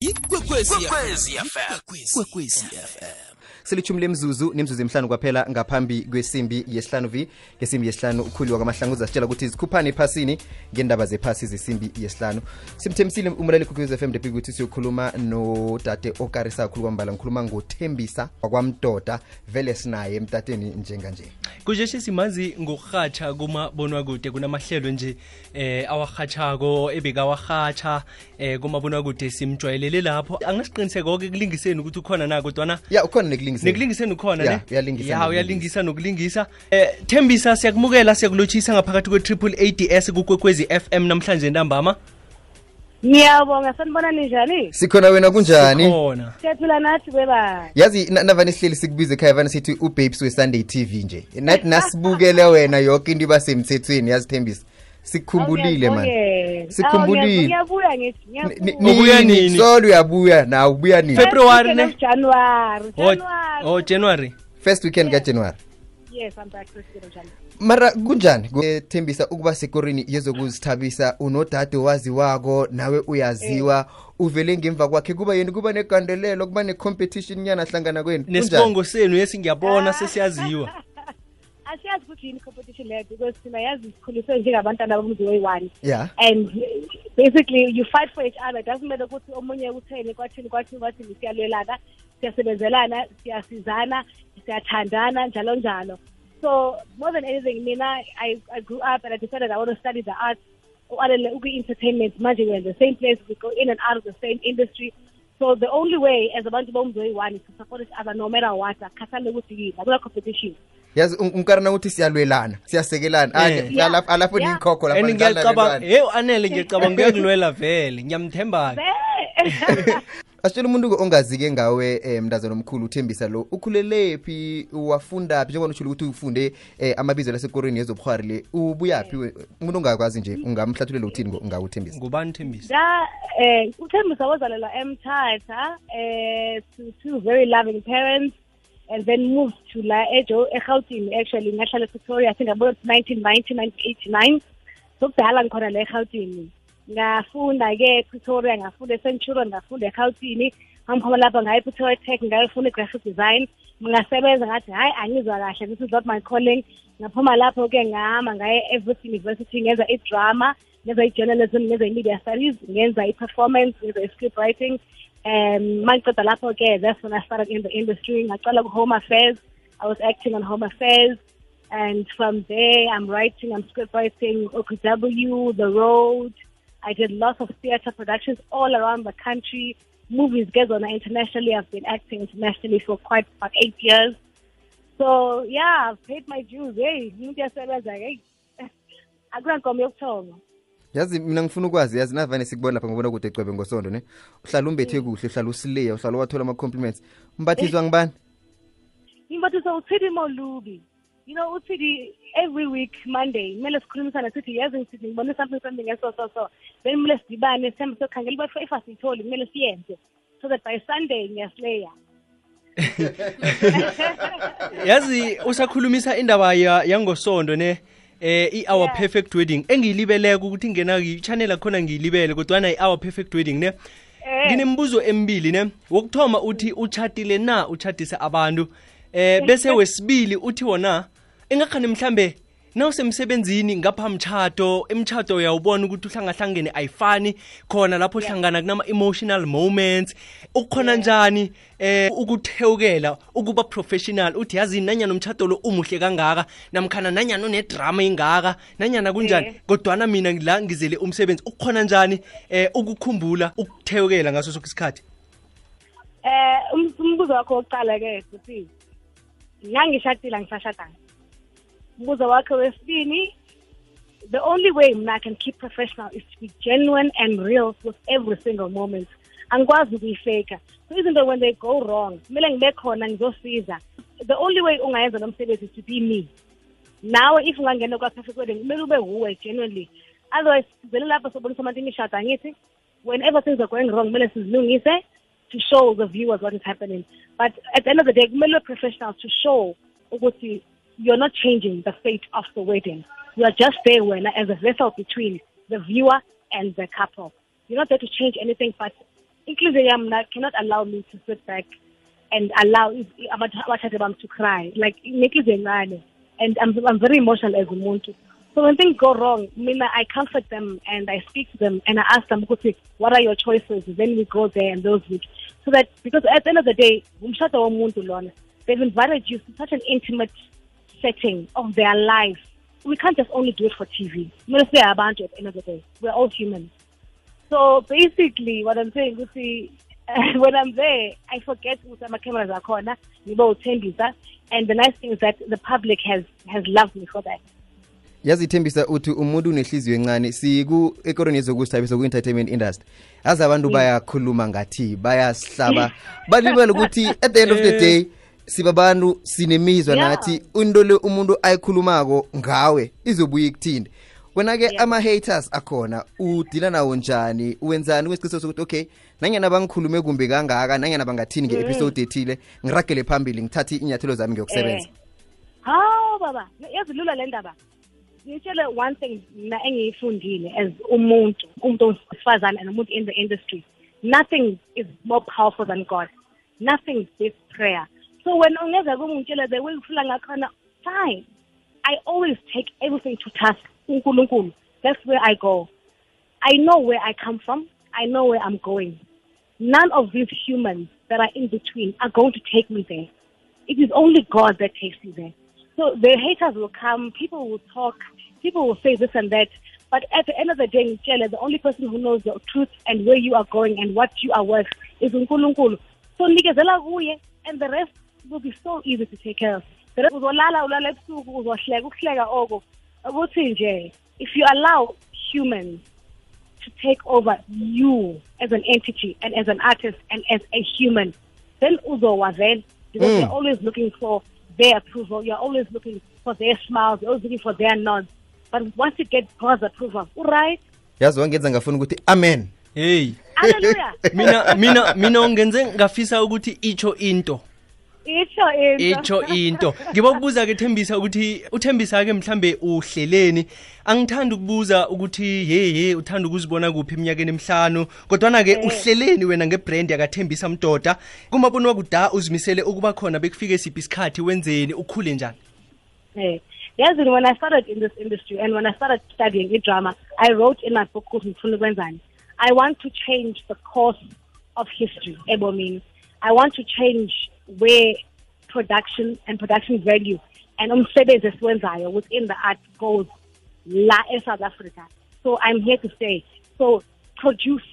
ikwekwezi fm ikwekwezi fm selithumi lemzuzu nemzuzu emihlanu kwaphela ngaphambi kwesimbi yesihlanu v ngesimbi yesihlanu ukhuliwa kwamahlangu uzasitshela ukuthi zikhuphani ephasini ngendaba zephasi zesimbi yesihlanu. Simthemisile umlaleli kwekwezi fm depi ukuthi siyokhuluma nodade okarisa kakhulu kwambala ngikhuluma ngothembisa wakwamdoda vele sinaye emtateni njenganje. Kuje simazi ngokurhatsha kumabonwakude kunamahlelo nje eh awarhatshako ebekawarhatsha eh kumabonwakude simjwayelele lapho. Angasiqiniseko-ke ekulingiseni ukuthi ukhona na kodwana ya ukhona nekulingiseni nekulingiseni ukhona Ya, ne uyalingisa ya nokulingisa. uyalingisa nokulingisa. Eh thembisa siyakumukela siyakulotshisa ngaphakathi kwe-triple ads kukwekwezi fm namhlanje ntambama. Ngiyabonga sanibona ninjani sikhona wena kunjani? Siyaphila nathi kwebani yazi na- navane sihleli sikubiza ekhaya vane sithi ubabes we-sunday tv nje. Nathi nasibukele wena yonke into iba semthethweni yazithembisa sikhumbulile man Sikhumbulile. ngiyabuya ngithi ngiyabuya. Ubuya nini? solo uyabuya na ubuya nini? February. Ne? january. Oh, january. oh january. First weekend ka january. Yes i'm back mara kunjani? Ethembisa thembisa ukuba sekorini yezokuzithabisa unodade owaziwako nawe uyaziwa uvele ngemva kwakhe kuba yeni kuba negandelelo kuba ne-competition nyana hlangana kwenu. Nesibongo senu yesi ngiyabona sesiyaziwa asiyazi ukuthi yini competition leyo because thina yazi sikhuliswe njengabantwana bomzi oyi-one ya and basically you fight for each other. It doesn't matter ukuthi omunye utheni kwathini kwathini kwathini siyalwelana siyasebenzelana siyasizana siyathandana njalo njalo. So more than anything mina I, I grew up and I decided I want to study the arts ualele ukwi-entertainment. Manje we're in the same place we go in and out of the same industry. So the only way as abantu bomzi oyi-one is to support each other no matter what. Akhathale ukuthi yini akula competition yazi umkarana unkarana ukuthi siyalwelana siyasekelana. Eh. alapho nikhokho lapho ngiyacabanga hey anele ngiyacabanga kuyakulwela vele ngiyamthemba-ke asitshela umuntu ongazi-ke ngawe um mntazana omkhulu uthembisa lo ukhulelephi wafundaphi njengoba utshilo ukuthi ufunde um amabizo lasekorweni yezobuhwari le ubuyaphi we- umuntu ongakwazi nje ungamhlathulela uthini ngo- ngawe uthembisa? Ngubani uthembisa? Ya eh uthembisa wazalelwa emthatha eh two very loving parents and then moved to la ejo egautini actually ngahlala epretoria i think about 1990 1989 so kudala ngikhona la egautini ngafunda-ke epretoria ngafunda ecenturon ngafunda egautini ngangiphuma lapha ngaye epretoria tech ngayofunda i-graphic design. Ngasebenza ngathi hhayi angizwa kahle this is not my calling. Ngaphuma lapho-ke ngahamba ngaye university ngenza i-drama ngenza i-journalism ngenza i-media studies ngenza i-performance ngenza i-script writing um mangiceda lapho-ke that's when i started in the industry. Ngacala ku-home affairs. I was acting on home affairs. And from there i'm writing i'm script writing okw the road. I did lots of theatre productions all around the country. Movies gezona internationally. I've been acting internationally for quite about eight years. So yeah i've paid my dues uyasebenza hey akunankomo yokuthonga yazi mina ngifuna ukwazi yazi navane sikubona lapha ngibona kude cwebe ngosondo ne? Uhlala umbethe kuhle uhlala usileya uhlala wathola ama-compliments. Mbathiswa ngibani ngibathiswa uthidi molubi. You know uthidi every week monday kumele sikhulumisane sithi yazi ngisithi ngibone something something eso so so then kumele sidibane sihambe siyokhangela uba if asiyitholi kumele siyenze. So that by sunday ngiyasileya. Yazi usakhulumisa indaba ya- yangosondo ne eh i-our Yeah. perfect wedding. Engiyilibeleko ukuthi ngena i-channel akhona ngiyilibele kodwana i-our perfect wedding ne? Eh. nginemibuzo emibili ne? Wokuthoma uthi uchatile na uchatisa abantu? Eh bese wesibili uthi wona engakhani mhlambe nawusemsebenzini ngapha mtshato emtshato uyawubona ukuthi uhlangahlangene ayifani. Khona lapho hlangana kunama-emotional moments. Ukukhona njani eh ukuthewukela ukuba professional? Uthi yazi nanyana umtshato lo umuhle kangaka namkhana nanyana unedrama ingaka nanyana kunjani? Kodwana mina la ngizele umsebenzi. Ukukhona njani eh ukukhumbula ukuthewukela ngaso sokho isikhathi? Eh um- umbuzo wakho wokuqala-ke futhi ngangishadile angisashadanga umbuzo wakhe wesibini the only way mna I can keep professional is to be genuine and real with every single moment. Angikwazi ukuyifeka so izinto when they go wrong kumele ngibe khona ngizosiza. The only way ungayenza lo msebenzi is to be me. Nawe if ungangena kwa-perfect wedding kumele ube wuwe genuinely. Otherwise sizele lapho sobonisa abantu imishado angithi whenever things are going wrong kumele sizilungise to show the viewers what is happening. But at the end of the day kumele ube professional to show ukuthi you're not changing the fate of the wedding. You are just there wena as a vessel between the viewer and the couple. You're not there to change anything but inhliziyo yami na cannot allow me to sit back and allow bami to cry. Like and I'm, I'm very emotional as a umuntu so when things go wrong mina i comfort them and i speak to them and i ask them what are your choices? Then we go there and those week so that because at the end of the day they've invited you to such an intimate setting of their life. We can't just only do it for tv sibe abantu at the end of the day. We're all humans so basically what i'm saying ukuthi uh, when i'm there i forget ukuthi ama-cameras are corner, and the nice thing is that the public has has loved me for that. Yazithembisa uthi umuntu unehliziyo encane siku ekorweni yezokuzithabisa ku-entertainment industry. Aze abantu bayakhuluma ngathi bayasihlaba balibale ukuthi at the end of the day sibabantu sinemizwa Yeah. nathi into le umuntu ayikhulumako ngawe izobuye ikuthinde wena-ke Yeah. ama-haters akhona udila nawo njani? Wenzani? Kwesiqiso sokuthi okay nanyana bangikhulume kumbi kangaka nanyana bangathini nge-episode ethile ngiragele phambili ngithathe inyathelo zami ngiyokusebenza. Eh. hawu baba yazi lula le ndaba. Ngitshele one thing mina engiyifundile as umuntu umuntu wesifazane and umuntu in the industry. Nothing is more powerful than god. Nothing beats prayer so when ungeza kumi ngitshele the way ngifula ngakhona fine. I always take everything to task unkulunkulu. That's where i go. I know where i come from. I know where i'm going. None of these humans that are in between are going to take me there. It is only God that takes me there. So the haters will come, people will talk, people will say this and that. But at the end of the day, Michelle, the only person who knows the truth and where you are going and what you are worth is uNkulunkulu. So nikezela kuye and the rest will be so easy to take care of. Uzolala ulala ebusuku uzohleka ukuhleka oko. Ukuthi nje if you allow humans to take over you as an entity and as an artist and as a human, then uzowavel because Mm. you're always looking for their approval. You're always looking for their smiles. You're always looking for their nods. But once you get God's approval, right, yazi wangenza ngafuna ukuthi amen hey mina mina mina ungenze ngafisa ukuthi itsho into Itsho into. itsho into. Ngiba ukubuza ke thembisa ukuthi uthembisa ke mhlambe uhleleni. Angithanda ukubuza ukuthi hey hey uthanda ukuzibona kuphi eminyakeni emihlanu? Kodwana ke uhleleni wena ngebrand yakathembisa mdoda. Kumabona wakuda uzimisele ukuba khona bekufike siphi isikhathi wenzeni ukhule njani? Hey. Yes, when I started in this industry and when I started studying i-drama. I wrote in my book ukuthi Ngifuna Ukwenzani, I want to change the course of history, ebomini. I want to change where production and production value and umsebenzi esiwenzayo within the art goes la eSouth Africa. So I'm here to stay. So produce,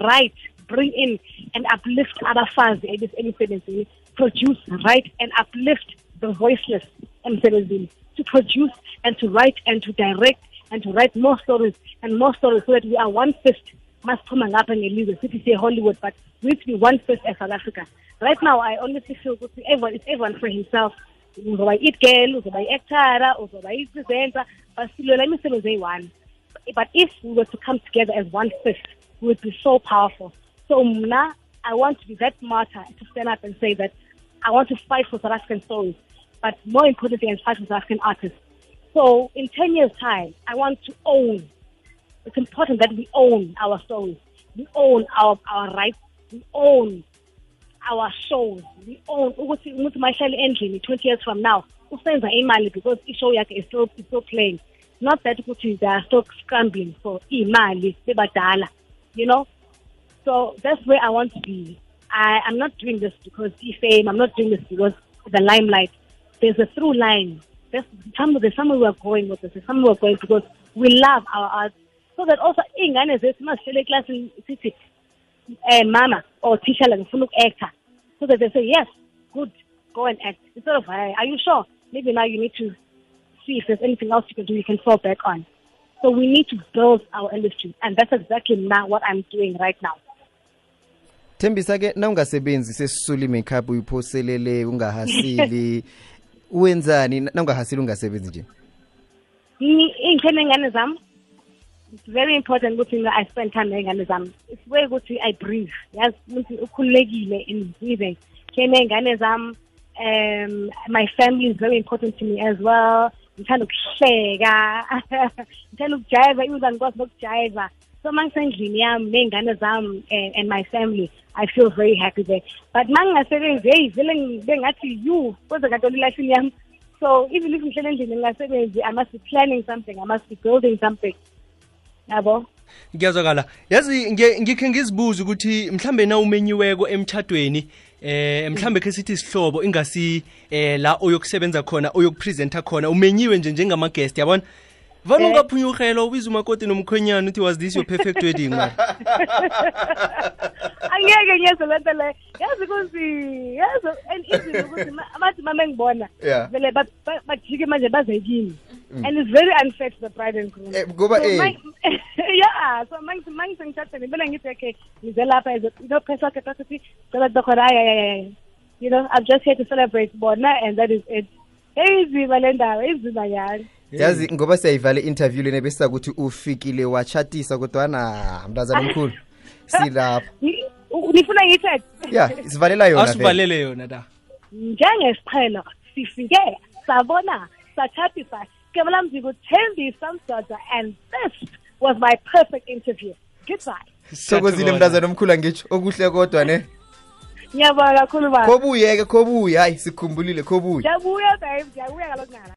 write, bring in and uplift abafazi emis- emsebenzini. Produce, write and uplift the voiceless emsebenzini. To produce and to write and to direct and to write more stories and more stories so that we are one fist masiphuma ngapha ngelizwe sithi siye hollywood but we to be one fist as south africa. Right now i honestly feel ukuthi everyone it's everyone for himself. Uzoba i-it girl uzoba i-actora uzoba i-presenter basilela imisebenzi eyi-one. But if we were to come together as one fist we would be so powerful. So mna i want to be that martyr to stand up and say that i want to fight for south african stories but more importantly and fight for south african artists. So in 10 years time i want to own it's important that we own our stories. We own our, our rights. We own our shows. We own ukuthi umuntu mayihlale endlini 20 years from now usenza imali because i-show yakhe is still, is still playing. Not that ukuthi they are still scrambling for imali bebadala, you know? So that's where I want to be. I, I'm not doing this because e-fame. I'm not doing this because the limelight. There's a through line. There's, some, there's somewhere we're going with this. There's somewhere we're going because we love our art. So that also iy'ngane zethu masihlele eklasini sithi eh mama or teacher like ngifuna uku-actor. So that they say yes good go and act. Instead of are you sure? Maybe now you need to see if there's anything else you can do you can fall back on. So we need to build our industry and that's exactly now what i'm doing right now. Thembisa ke na ungasebenzi sesisula i-makeup uyiphoselele ungahasili wenzani? Na ungahasili ungasebenzi nje? Ngi- iy'ngithene iy'ngane zami it's very important ukuthi mina i spend time ney'ngane zami. It's way ukuthi i breathe. Yazi ukuthi ukhululekile in breathing. Khene iy'ngane zami um my family is very important to me as well. Ngithanda ukuhleka. Ngithanda ukujayiva even angikwazi nokujayiva so mangisendlini yami ney'ngane zami and, and my family i feel very happy there. But ma ngingasebenzi heyi vele ngibe ngathi you kwenzekantoni elifini yami? So even if ngihlele endlini ngingasebenzi i must be planning something i must be building something yabo. Ngiyazwakala. Yazi nge- ngikhe ngizibuza ukuthi mhlambe na umenyiweko emtchadweni eh mhlambe khe sithi sihlobo ingasi eh la oyokusebenza khona oyokupresenta khona umenyiwe nje njengama-guest yabona? Vane Eh. ungaphunyurhela ubiza umakoti nomkhwenyana uthi was this your perfect wedding man? Angeke ngiyezo le. Nto leyo yazi kunzi yazi and easy ukuthi ma- abathi mama engibona vele ba- ba- bajike manje baze kimi and it's very unfair to the bride and groom Eh, ngoba, So eh. ma- yeah so mangithi mangisengithatheni vele ngithi okay ngize lapha as you know phesa ke ukuthi cela dokhona hayi hayi hayi you know i'm just here to celebrate bona and that is it. Eyizima le ndawo izima yani. Yazi ngoba siyayivala i-interview lena besisakuthi ufikile watshatisa kodwana mntazana omkhulu silapha. Nifuna ngiyithethe ya sivalela yona asivalele yona da. Njengesiqhelo sifike sabona satshatisa Skebala Mzikuthembi Samsata and this was my perfect interview. Goodbye. Sokozile mntazana omkhulu angitsho okuhle kodwa ne. Ngiyabonga kakhulu baba. Kobuye ke kobuye hayi sikhumbulile kobuye. Ngiyabuya babe ngiyabuya kalokungala.